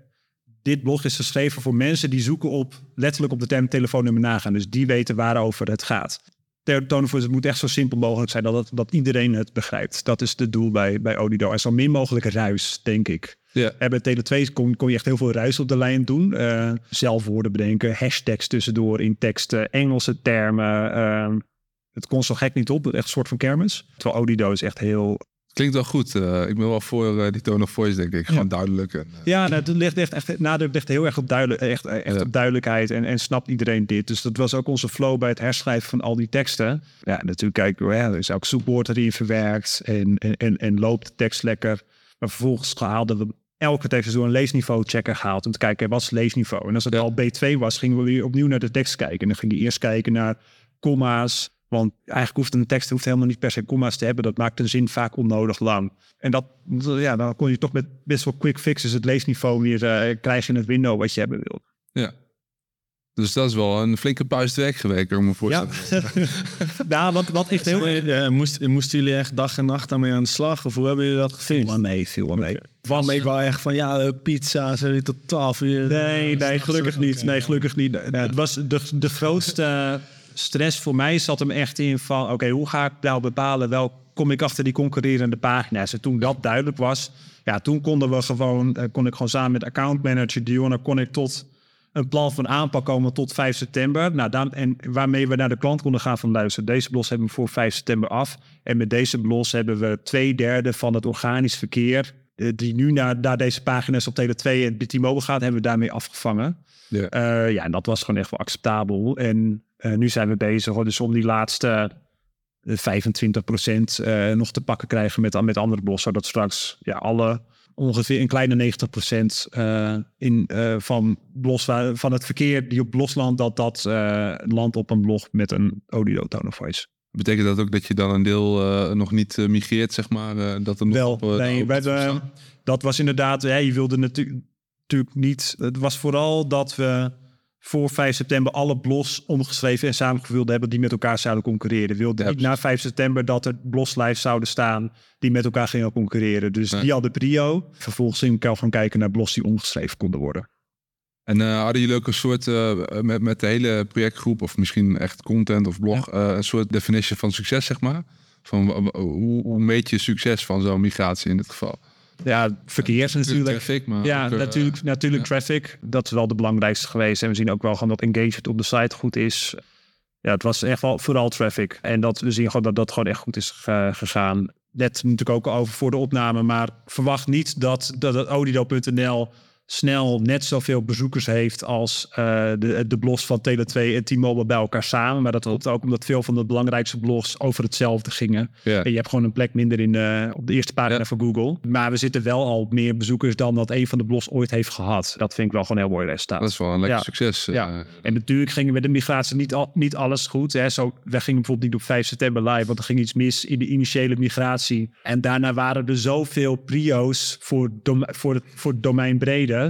dit blog is geschreven voor mensen die zoeken op, letterlijk op de term telefoonnummer nagaan. Dus die weten waarover het gaat. Voor het moet echt zo simpel mogelijk zijn dat, het, dat iedereen het begrijpt. Dat is het doel bij, bij Odido. En zo min mogelijk ruis, denk ik. Ja. En bij Tele2 kon, kon je echt heel veel ruis op de lijn doen. Eh zelfwoorden bedenken, hashtags tussendoor in teksten, Engelse termen. eh, het kon zo gek niet op, echt een soort van kermis. Terwijl Odido is echt heel... Klinkt wel goed. eh, ik ben wel voor eh, die tone of voice, denk ik. Gewoon duidelijk. En, eh, Ja, nou, het ligt echt, echt, nadruk ligt heel erg op, duidelijk, echt, echt Ja. op duidelijkheid en, en snapt iedereen dit. Dus dat was ook onze flow bij het herschrijven van al die teksten. Ja, natuurlijk kijken we, ja, er is ook zoekwoord erin verwerkt en, en, en, en loopt de tekst lekker. Maar vervolgens haalden we elke tekst door een leesniveau checker gehaald om te kijken wat is leesniveau. En als het al B2 was, gingen we weer opnieuw naar de tekst kijken. En dan ging je eerst kijken naar comma's. Want eigenlijk hoeft een tekst hoeft helemaal niet per se comma's te hebben. Dat maakt een zin vaak onnodig lang. En dat, ja, dan kon je toch met best wel quick fixes het leesniveau weer eh, krijgen in het window wat je hebben wilt. ja. Dus dat is wel een flinke puist werk geweest, kan ik me Ja, voorstellen. nou, wat, wat echt heel Eh, moest, moesten jullie echt dag en nacht daarmee aan de slag? Of hoe hebben jullie dat gefixt? wel mee, veel mee. Was ik wel echt van, ja, eh, pizza, ze totaal weer... Nee, nee, gelukkig niet. Nee, gelukkig niet. Nee, het was de, de grootste stress voor mij zat hem echt in van... oké, hoe ga ik nou bepalen welk kom ik achter die concurrerende pagina's? En toen dat duidelijk was, ja, toen konden we gewoon... eh, kon ik gewoon samen met accountmanager Dionne... kon ik tot een plan van aanpak komen tot 5 september. Nou, dan, en waarmee we naar de klant konden gaan van luisteren. Deze blos hebben we voor 5 september af. En met deze blos hebben we twee derde van het organisch verkeer... eh, die nu naar, naar deze pagina's op Tele2 en T-Mobile gaat, hebben we daarmee afgevangen. Ja. Eh, ja, en dat was gewoon echt wel acceptabel. En eh, nu zijn we bezig hoor, dus om die laatste eh, 25% eh nog te pakken krijgen met, met andere blos. Zodat straks ja, alle ongeveer een kleine 90% eh, in, van, blos, van het verkeer die op blos landt, dat dat eh, landt op een blog met een Odido tone of voice. Betekent dat ook dat je dan een deel nog niet migreert, zeg maar? dat er nog Wel, op, nee, op- dat was inderdaad, ja, je wilde natuurlijk natuurlijk niet. Het was vooral dat we voor 5 september alle blos omgeschreven en samengevuld hebben die met elkaar zouden concurreren. We wilden Ja, niet na 5 september dat er bloslijst zouden staan die met elkaar gingen concurreren. Dus Nee. die hadden prio. Vervolgens ging ik al gaan kijken naar blos die omgeschreven konden worden. En eh, hadden jullie ook een soort, eh, met, met de hele projectgroep, of misschien echt content of blog, eh, een soort definition van succes, zeg maar? Van hoe, hoe meet je succes van zo'n migratie in dit geval? Ja, verkeer natuurlijk. Traffic, maar Ja, ook, eh, natuurlijk, natuurlijk ja. traffic. Dat is wel de belangrijkste geweest. En we zien ook wel gewoon dat engagement op de site goed is. Ja, het was echt wel vooral traffic. En dat we zien gewoon dat dat gewoon echt goed is ge- gegaan. Net natuurlijk ook over voor de opname. Maar verwacht niet dat, dat het Odido.nl snel net zoveel bezoekers heeft als eh, de, de blogs van Tele2 en T-Mobile bij elkaar samen. Maar dat komt ook omdat veel van de belangrijkste blogs over hetzelfde gingen. Ja. En je hebt gewoon een plek minder in, eh, op de eerste pagina Ja. van Google. Maar we zitten wel al op meer bezoekers dan dat een van de blogs ooit heeft gehad. Dat vind ik wel gewoon een heel mooi resultaat. Dat is wel een lekker Ja. succes. eh. Ja. En natuurlijk gingen we de migratie niet, al, niet alles goed. Hè. Zo, wij gingen bijvoorbeeld niet op 5 september live, want er ging iets mis in de initiële migratie. En daarna waren er zoveel prio's voor, dom, voor, het, voor het domein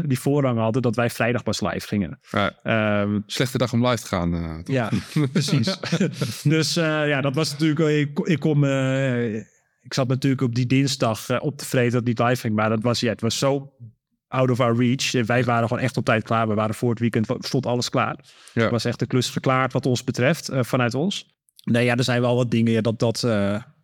die voorrang hadden, dat wij vrijdag pas live gingen. Ja, Ehm, slechte dag om live te gaan. eh, toch? ja, precies. dus eh, ja, dat was natuurlijk. Ik, ik kom. eh, ik zat natuurlijk op die dinsdag op te vreten dat niet live ging. Maar dat was, ja, het was zo out of our reach. En wij waren gewoon echt op tijd klaar. We waren voor het weekend, stond alles klaar. Ja. Het was echt de klus verklaard wat ons betreft, vanuit ons. Nee, ja, er zijn wel wat dingen ja, dat, dat,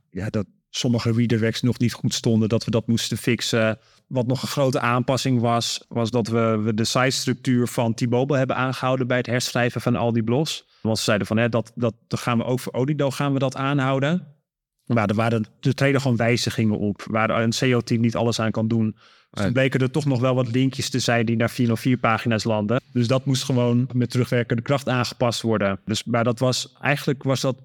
ja, dat sommige redirects nog niet goed stonden. Dat we dat moesten fixen. Wat nog een grote aanpassing was, was dat we, we de sitestructuur van T-Mobile hebben aangehouden bij het herschrijven van al die blogs. Want ze zeiden van, hè, dat, dat, dat gaan we ook voor Odido gaan we dat aanhouden. Maar er, waren, er treden gewoon wijzigingen op. Waar een SEO-team niet alles aan kan doen. Dus toen bleken er toch nog wel wat linkjes te zijn die naar 404 pagina's landen. Dus dat moest gewoon met terugwerkende kracht aangepast worden. Dus, maar dat was eigenlijk was dat.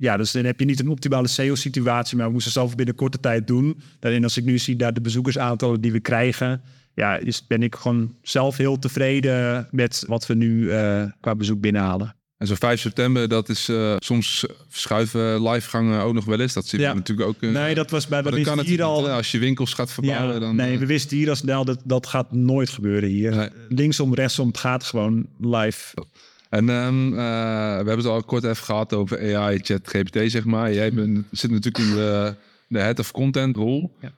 Ja, dus dan heb je niet een optimale SEO-situatie, maar we moesten zelf binnen korte tijd doen. En als ik nu zie naar de bezoekersaantallen die we krijgen, ja, is, ben ik gewoon zelf heel tevreden met wat we nu eh, qua bezoek binnenhalen. En zo 5 september, dat is eh, soms verschuiven livegangen ook nog wel eens. Dat zit Ja. natuurlijk ook. eh, Nee, dat was bij we wisten hier al. Als je winkels gaat verbouwen, Ja, dan... nee, we wisten hier al snel dat dat gaat nooit gebeuren hier. Nee. Linksom, rechtsom, het gaat gewoon live. En ehm, eh, we hebben het al kort even gehad over AI, chat, GPT, zeg maar. Jij bent, zit natuurlijk in de, de head of content rol. Ja.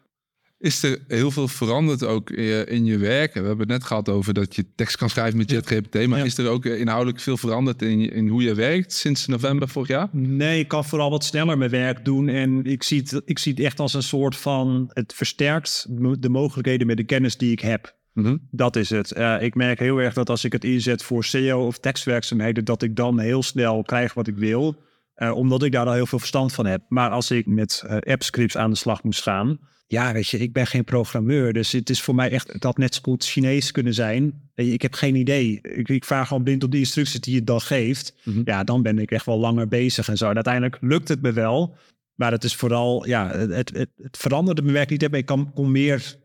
Is er heel veel veranderd ook in je, werk? We hebben het net gehad over dat je tekst kan schrijven met ChatGPT. Maar Ja. is er ook inhoudelijk veel veranderd in, in hoe je werkt sinds november vorig jaar? Nee, ik kan vooral wat sneller mijn werk doen. En ik zie het, ik zie het echt als een soort van... Het versterkt de mogelijkheden met de kennis die ik heb. Mhm. Dat is het. Eh, ik merk heel erg dat als ik het inzet voor SEO of tekstwerkzaamheden... dat ik dan heel snel krijg wat ik wil. eh, omdat ik daar al heel veel verstand van heb. Maar als ik met eh appscripts aan de slag moest gaan... Ja, weet je, ik ben geen programmeur. Dus het is voor mij echt... Het had net zo goed Chinees kunnen zijn. Je, Ik heb geen idee. Ik, ik vraag gewoon blind op de instructies die het dan geeft. Mhm. Ja, dan ben ik echt wel langer bezig en zo. En uiteindelijk lukt het me wel. Maar het is vooral... Ja, het, het, het, veranderde mijn werk niet. Ik kan, kon meer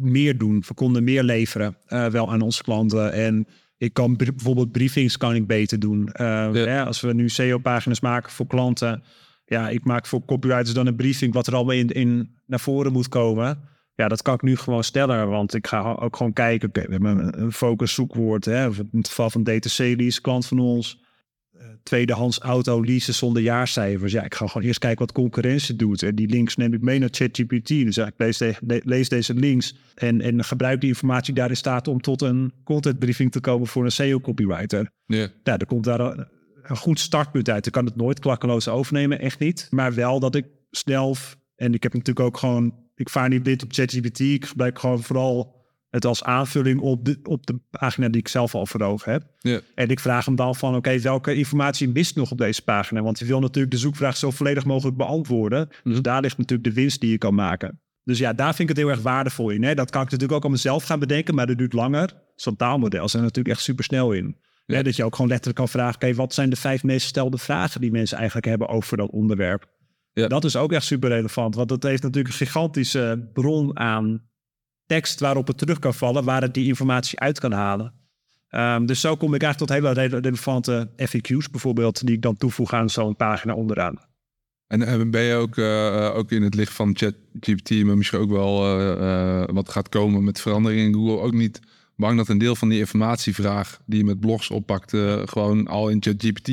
meer doen. We konden meer leveren eh, wel aan onze klanten. En ik kan bijvoorbeeld briefings kan ik beter doen. Eh, hè, als we nu SEO-pagina's maken voor klanten. Ja, ik maak voor copywriters dan een briefing wat er allemaal in, in naar voren moet komen. Ja, dat kan ik nu gewoon sneller. Want ik ga ook gewoon kijken. Oké, we hebben een- focus zoekwoord. Hè, of in het geval van DTC lease, klant van ons. Eh, tweedehands auto leasen zonder jaarcijfers. Ja, ik ga gewoon eerst kijken wat concurrentie doet. En die links neem ik mee naar ChatGPT. Dus ja, ik lees, de- le- lees deze links en, en gebruik die informatie die daarin staat om tot een contentbriefing te komen voor een SEO-copywriter. Ja. Ja, er komt daar een, een goed startpunt uit. Ik kan het nooit klakkeloos overnemen, echt niet. Maar wel dat ik snel, en ik heb natuurlijk ook gewoon, ik vaar niet blind op ChatGPT. Ik gebruik gewoon vooral het als aanvulling op de, op de pagina die ik zelf al voor ogen heb. Ja. En ik vraag hem dan van, oké, welke informatie mist nog op deze pagina? Want je wil natuurlijk de zoekvraag zo volledig mogelijk beantwoorden. Dus Mhm. daar ligt natuurlijk de winst die je kan maken. Dus ja, daar vind ik het heel erg waardevol in. Hè? Dat kan ik natuurlijk ook aan mezelf gaan bedenken, maar dat duurt langer. Zo'n taalmodel zijn er natuurlijk echt super snel in. Ja. Hè, dat je ook gewoon letterlijk kan vragen, oké, wat zijn de vijf meest gestelde vragen die mensen eigenlijk hebben over dat onderwerp? Ja. Dat is ook echt super relevant, want dat heeft natuurlijk een gigantische bron aan tekst waarop het terug kan vallen, waar het die informatie uit kan halen. Ehm, dus zo kom ik eigenlijk tot hele rele- relevante FAQ's bijvoorbeeld, die ik dan toevoeg aan zo'n pagina onderaan. En eh, ben je ook, eh, ook in het licht van ChatGPT, maar misschien ook wel eh, wat gaat komen met veranderingen in Google, ook niet bang dat een deel van die informatievraag die je met blogs oppakt, gewoon al in ChatGPT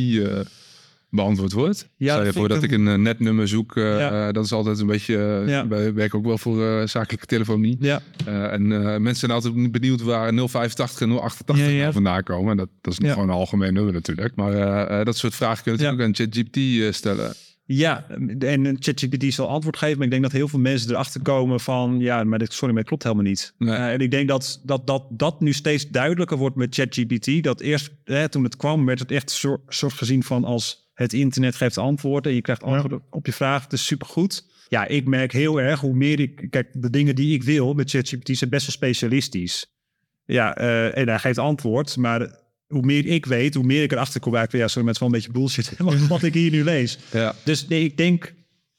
beantwoord wordt? Ja, Stel je voor dat ik een eh, netnummer zoek, eh, Ja. eh, dat is altijd een beetje, eh, Ja. wij werken ook wel voor zakelijke telefonie. Ja, en mensen zijn altijd benieuwd waar 085 en 088 Ja, nou vandaan komen. En dat, dat is Ja. gewoon een algemeen nummer natuurlijk. Maar dat soort vragen kun je natuurlijk ook aan ChatGPT stellen. Ja, en ChatGPT zal antwoord geven, maar ik denk dat heel veel mensen erachter komen van, ja, maar dit, sorry, maar klopt helemaal niet. Nee. En ik denk dat, dat, dat dat nu steeds duidelijker wordt met ChatGPT. Dat eerst, hè, toen het kwam, werd het echt soort gezien van als het internet geeft antwoorden. Je krijgt antwoorden op je vraag. Het is supergoed. Ja, ik merk heel erg hoe meer ik, kijk, de dingen die ik wil met ChatGPT zijn best wel specialistisch. Ja, eh, en hij geeft antwoord, maar hoe meer ik weet, hoe meer ik erachter kom. Eigenlijk, ja, sorry, is wel een beetje bullshit wat, wat ik hier nu lees. Ja. Dus nee, ik denk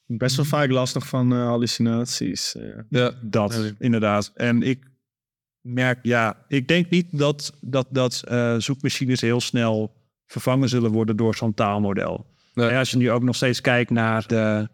Best wel vaak lastig van eh, hallucinaties. eh. Ja. dat, inderdaad. En ik merk, ja, ik denk niet dat, dat, dat zoekmachines heel snel vervangen zullen worden door zo'n taalmodel. Nee. Ja, als je nu ook nog steeds kijkt naar de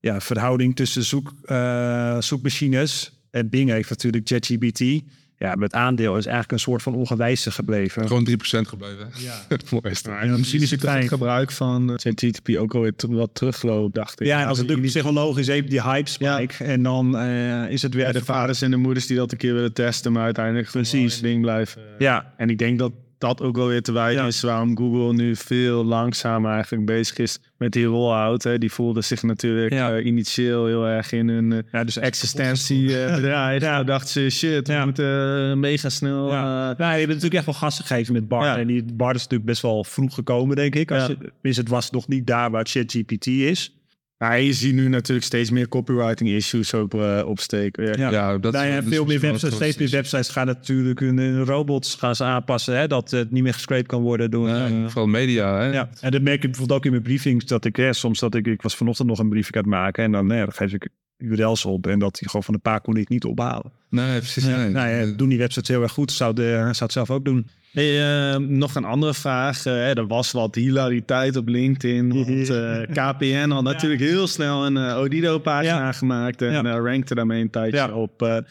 ja, verhouding tussen zoek, eh, zoekmachines en Bing heeft natuurlijk ChatGPT. Ja, het aandeel is eigenlijk een soort van ongewijzigd gebleven. Gewoon 3% gebleven. Ja. het mooiste. Ja, misschien is het gebruik van ChatGPT ook alweer wat terugloopt, dacht ik. Ja, en als het natuurlijk psychologisch even die hype spike en dan eh, is het weer Ja, de vaders en de moeders die dat een keer willen testen, maar uiteindelijk Precies. ding blijven. Ja, En ik denk dat dat ook wel weer te wijten Ja. is waarom Google nu veel langzamer eigenlijk bezig is met die rollout. Hè. Die voelde zich natuurlijk Ja. eh, initieel heel erg in hun eh, ja dus existentiebedrijf. Ja. dachten ze, shit, we moeten eh, mega snel... Ja. eh, Nou, je hebt natuurlijk echt wel gas gegeven met Bart. Ja. En die Bart is natuurlijk best wel vroeg gekomen, denk ik. Als je, het was nog niet daar waar ChatGPT is. Maar je ziet nu natuurlijk steeds meer copywriting issues op, uh, opsteken. Ja. Ja. Ja, dat Nou ja, dat veel meer websites, steeds meer websites gaan natuurlijk hun, hun robots gaan ze aanpassen, hè, dat het niet meer gescraped kan worden door. Ja, eh, vooral media, hè? ja, en dat merk ik bijvoorbeeld ook in mijn briefings, dat ik hè, soms dat ik, ik was vanochtend nog een briefing aan het maken en dan, nee, dan geef ik URL's op en dat die gewoon van een paar kon ik niet ophalen. Nee, precies. Ja, nee. nou ja, doen die websites heel erg goed, zou, de, zou het zelf ook doen. Hey, eh, nog een andere vraag. Eh, hè, er was wat hilariteit op LinkedIn. Want eh, KPN had natuurlijk heel snel een eh, Odido-pagina Ja. gemaakt. En Ja. rankte daarmee een tijdje op,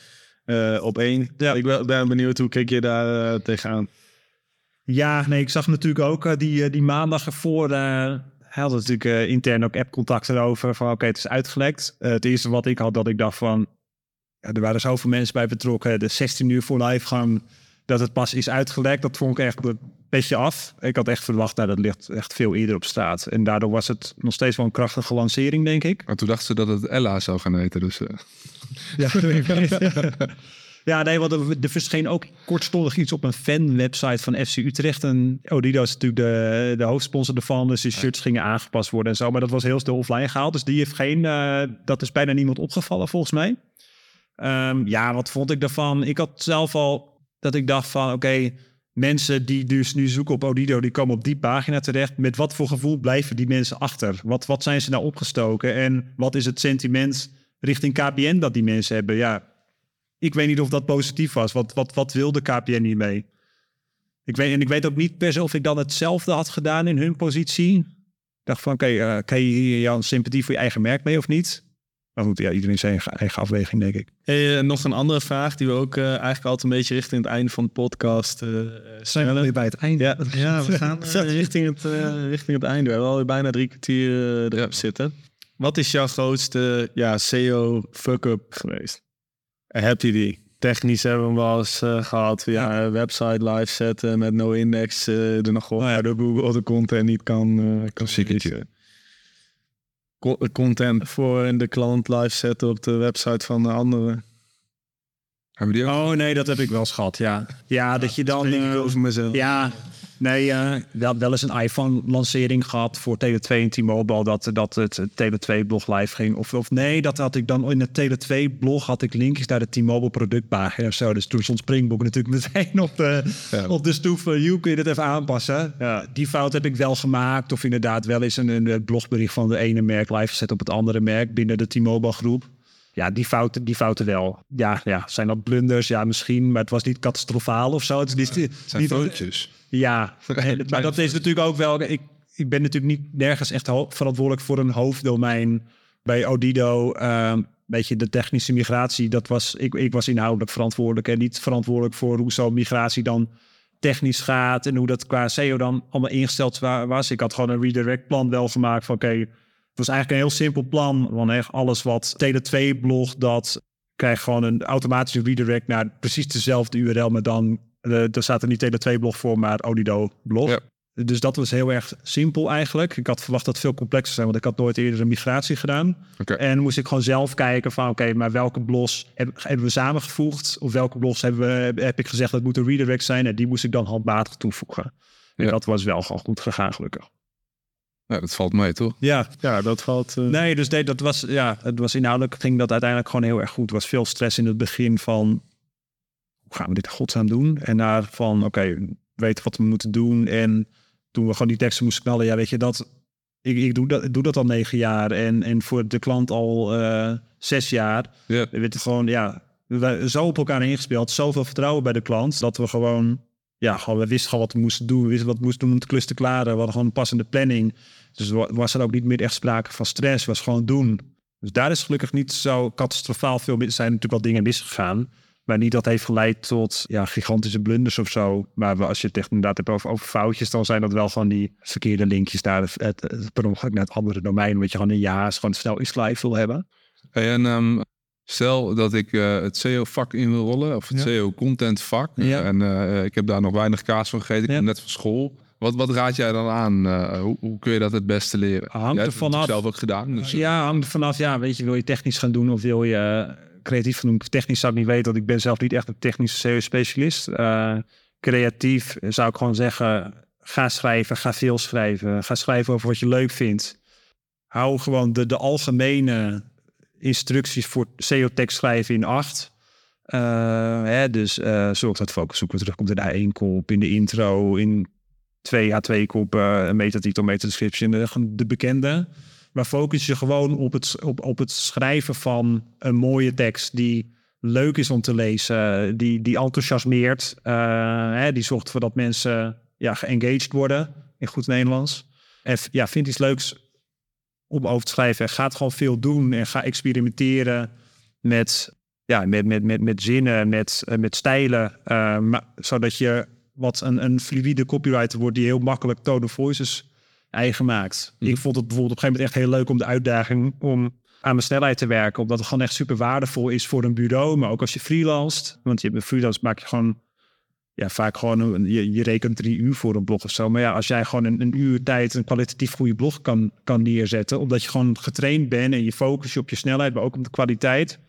op één. Ik ben, ben benieuwd, hoe keek je daar tegenaan? Ja, nee, ik zag natuurlijk ook die, die maandag ervoor. hij had natuurlijk intern ook app-contact erover. Van oké, het is uitgelekt. Het eerste wat ik had, dat ik dacht van. Ja, er waren zoveel mensen bij betrokken. De 16 uur voor livegang. Dat het pas is uitgelekt. Dat vond ik echt een beetje af. Ik had echt verwacht, nou, dat ligt echt veel eerder op straat. En daardoor was het nog steeds wel een krachtige lancering, denk ik. Maar toen dachten ze dat het Ella zou gaan heten. Dus, eh, Ja, ja nee, want er, er verscheen ook kortstondig iets op een fan-website van FC Utrecht. En Odido is natuurlijk de, de hoofdsponsor ervan. Dus die shirts gingen aangepast worden en zo. Maar dat was heel snel offline gehaald. Dus die heeft geen... eh, dat is bijna niemand opgevallen volgens mij. Ehm, ja, wat vond ik daarvan? Ik had zelf al dat ik dacht van... Oké, mensen die dus nu zoeken op Odido... die komen op die pagina terecht. Met wat voor gevoel blijven die mensen achter? Wat, wat zijn ze nou opgestoken? En wat is het sentiment richting KPN dat die mensen hebben? Ja, ik weet niet of dat positief was. Wat, wat, wat wilde KPN hiermee? Ik weet, en ik weet ook niet per se of ik dan hetzelfde had gedaan in hun positie. Ik dacht van, oké, eh kan je hier jouw sympathie voor je eigen merk mee of niet? Maar goed, ja, iedereen zijn eigen, eigen afweging, denk ik. Hey, eh, nog een andere vraag die we ook eh, eigenlijk altijd een beetje richting het einde van de podcast eh, eh, stellen. bij het einde? Ja, ja we gaan richting, het, eh, richting het einde. We hebben alweer bijna drie kwartier erop zitten. Wat is jouw grootste ja, SEO fuck-up geweest? Heb je die? Technisch hebben we hem wel eens eh, gehad. Ja, website live zetten met no index eh, er nog op. ja, door Google de content niet kan, eh kan Klassiekertje. Content voor de klant live zetten op de website van de andere. hebben die ook? Oh nee, dat heb ik wel gehad, ja. Ja, dat je dan... Ik eh, over mezelf. Ja, nee, eh, wel, wel eens een iPhone-lancering gehad voor Tele2 en T-Mobile, dat, dat het Tele2-blog live ging. Of, of nee, dat had ik dan in het Tele2-blog had ik linkjes naar de T-Mobile productpagina of zo. Dus toen stond Springbok natuurlijk meteen op de, Ja. op de stoep van, you, kun je dit even aanpassen? Ja, die fout heb ik wel gemaakt. Of inderdaad wel eens een, een blogbericht van de ene merk live gezet op het andere merk binnen de T-Mobile groep. Ja, die fouten, die fouten wel. Ja, ja, zijn dat blunders? Ja, misschien. Maar het was niet catastrofaal of zo. Het is niet, Het zijn niet, foutjes. ja, maar dat is natuurlijk ook wel. Ik, ik ben natuurlijk niet nergens echt verantwoordelijk voor een hoofddomein bij Odido. Ehm weet je, de technische migratie, dat was, ik, ik was inhoudelijk verantwoordelijk en niet verantwoordelijk voor hoe zo'n migratie dan technisch gaat en hoe dat qua SEO dan allemaal ingesteld wa- was. Ik had gewoon een redirect plan wel gemaakt van oké, het was eigenlijk een heel simpel plan. Want echt alles wat Tele2 blog, dat krijgt gewoon een automatische redirect naar precies dezelfde URL, maar dan eh, er staat er niet Tele2-blog voor, maar Odido-blog. Ja. Dus dat was heel erg simpel eigenlijk. Ik had verwacht dat het veel complexer zijn, want ik had nooit eerder een migratie gedaan. En moest ik gewoon zelf kijken van, oké, maar welke blogs heb- hebben we samengevoegd? Of welke blogs hebben we, heb ik gezegd dat moeten redirect zijn? En die moest ik dan handmatig toevoegen. En Ja. dat was wel gewoon goed gegaan, gelukkig. Ja, dat valt mee, toch? Ja, Ja, dat valt... eh, Nee, dus nee, dat was, ja, het was inhoudelijk ging dat uiteindelijk gewoon heel erg goed. Er was veel stress in het begin van, hoe gaan we dit godsnaam doen? En naar van, oké, weten wat we moeten doen. En toen we gewoon die teksten moesten knallen, ja, weet je, dat, ik, ik, doe, dat, ik doe dat al negen jaar en, en voor de klant al eh, zes jaar. Ja. We weten gewoon, ja, we zo op elkaar ingespeeld, zoveel vertrouwen bij de klant, dat we gewoon, ja, gewoon, we wisten gewoon wat we moesten doen. We wisten wat we moesten doen om de klus te klaren. We hadden gewoon een passende planning. Dus wa- was er ook niet meer echt sprake van stress, was gewoon doen. Dus daar is gelukkig niet zo catastrofaal veel mis. Zijn natuurlijk wel dingen misgegaan. Maar niet dat heeft geleid tot ja, gigantische blunders of zo. Maar als je het echt inderdaad hebt over, over foutjes, dan zijn dat wel van die verkeerde linkjes naar het, het, het, per ongeluk naar het andere domein. Omdat je gewoon een ja gewoon snel iets live wil hebben. Hey, en ehm, stel dat ik eh, het SEO-vak in wil rollen, of het. SEO-content-vak. Ja. En eh, ik heb daar nog weinig kaas van gegeten. Ik Ja. kom net van school. Wat, wat raad jij dan aan? Eh, hoe, hoe kun je dat het beste leren? Hangt Jij er vanaf. zelf ook gedaan. Dus, Ja, hangt er vanaf. Ja, weet je, wil je technisch gaan doen of wil je eh, creatief gaan doen? Technisch zou ik niet weten, want ik ben zelf niet echt een technische SEO-specialist. Eh, creatief zou ik gewoon zeggen, ga schrijven, ga veel schrijven. Ga schrijven over wat je leuk vindt. hou gewoon de, de algemene instructies voor SEO-tekst schrijven in acht. Uh, hè, dus uh, zorg dat focus zoeken terugkomt in de A1-kop, in de intro, in 2 A2-kop, uh, een metatitel, metadescription, de, de bekende. Maar focus je gewoon op het, op, op het schrijven van een mooie tekst die leuk is om te lezen, die, die enthousiasmeert, hè, die zorgt ervoor dat mensen ja, geengaged worden, in goed Nederlands. En ja, vind iets leuks om over te schrijven. Ga het gewoon veel doen en ga experimenteren met, ja, met, met, met, met zinnen, met, uh, met stijlen. Uh, zodat je wat een, een fluïde copywriter wordt die heel makkelijk tone of voices eigen maakt. Ik vond het bijvoorbeeld op een gegeven moment echt heel leuk om de uitdaging om aan mijn snelheid te werken. Omdat het gewoon echt super waardevol is voor een bureau. Maar ook als je freelanced. Want je hebt een freelance maak je gewoon ja, vaak gewoon, een, je, je rekent drie uur voor een blog of zo. Maar ja, als jij gewoon een, een uur tijd een kwalitatief goede blog kan, kan neerzetten, omdat je gewoon getraind bent en je focus je op je snelheid, maar ook op de kwaliteit.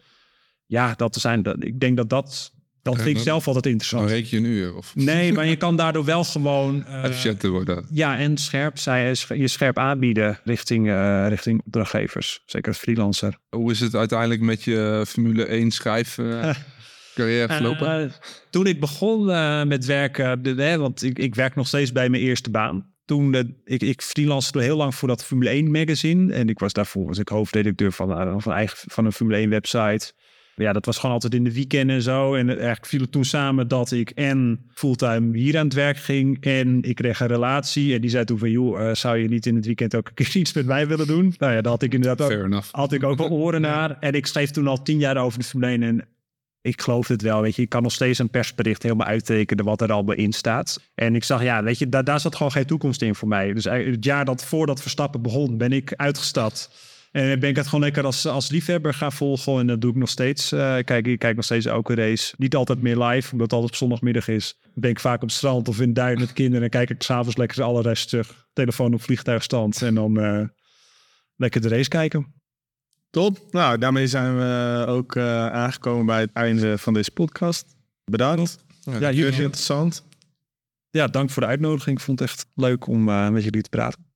Ja, dat zijn, dat, ik denk dat dat, dat vind ik zelf altijd interessant. Dan reken je een uur? Of? Nee, maar je kan daardoor wel gewoon... Uh, Efficiënter worden. Ja, en scherp, zij, je scherp aanbieden richting, uh, richting opdrachtgevers. Zeker als freelancer. Hoe is het uiteindelijk met je Formule 1 schrijf... Uh... carrière verlopen? Uh, toen ik begon met werken, de, hè, want ik, ik werk nog steeds bij mijn eerste baan. Toen de, ik, ik heel lang voor dat Formule 1 magazine. En ik was daarvoor was ik hoofdredacteur van, van, eigen, van een Formule 1 website. Ja, dat was gewoon altijd in de weekenden en zo. En eigenlijk viel het toen samen dat ik en fulltime hier aan het werk ging. En ik kreeg een relatie. En die zei toen van, joh, zou je niet in het weekend ook een keer iets met mij willen doen? Nou ja, dat had ik inderdaad ook, had ik ook wel oren naar. En ik schreef toen al tien jaar over de Formule 1. En ik geloof het wel, weet je. Ik kan nog steeds een persbericht helemaal uittekenen wat er allemaal in staat. En ik zag, ja, weet je, daar, daar zat gewoon geen toekomst in voor mij. Dus het jaar dat voordat Verstappen begon, ben ik uitgestapt. En ben ik het gewoon lekker als, als liefhebber gaan volgen. En dat doe ik nog steeds. Uh, kijk, ik kijk nog steeds elke race. Niet altijd meer live, omdat het altijd op zondagmiddag is. Ben ik vaak op het strand of in duin met kinderen. En kijk ik s'avonds lekker alle rest terug. Telefoon op vliegtuigstand. En dan uh, lekker de race kijken. Top. Nou, daarmee zijn we ook uh, aangekomen bij het einde van deze podcast. Bedankt. Ja, ja jullie interessant. Ja, dank voor de uitnodiging. Ik vond het echt leuk om uh, met jullie te praten.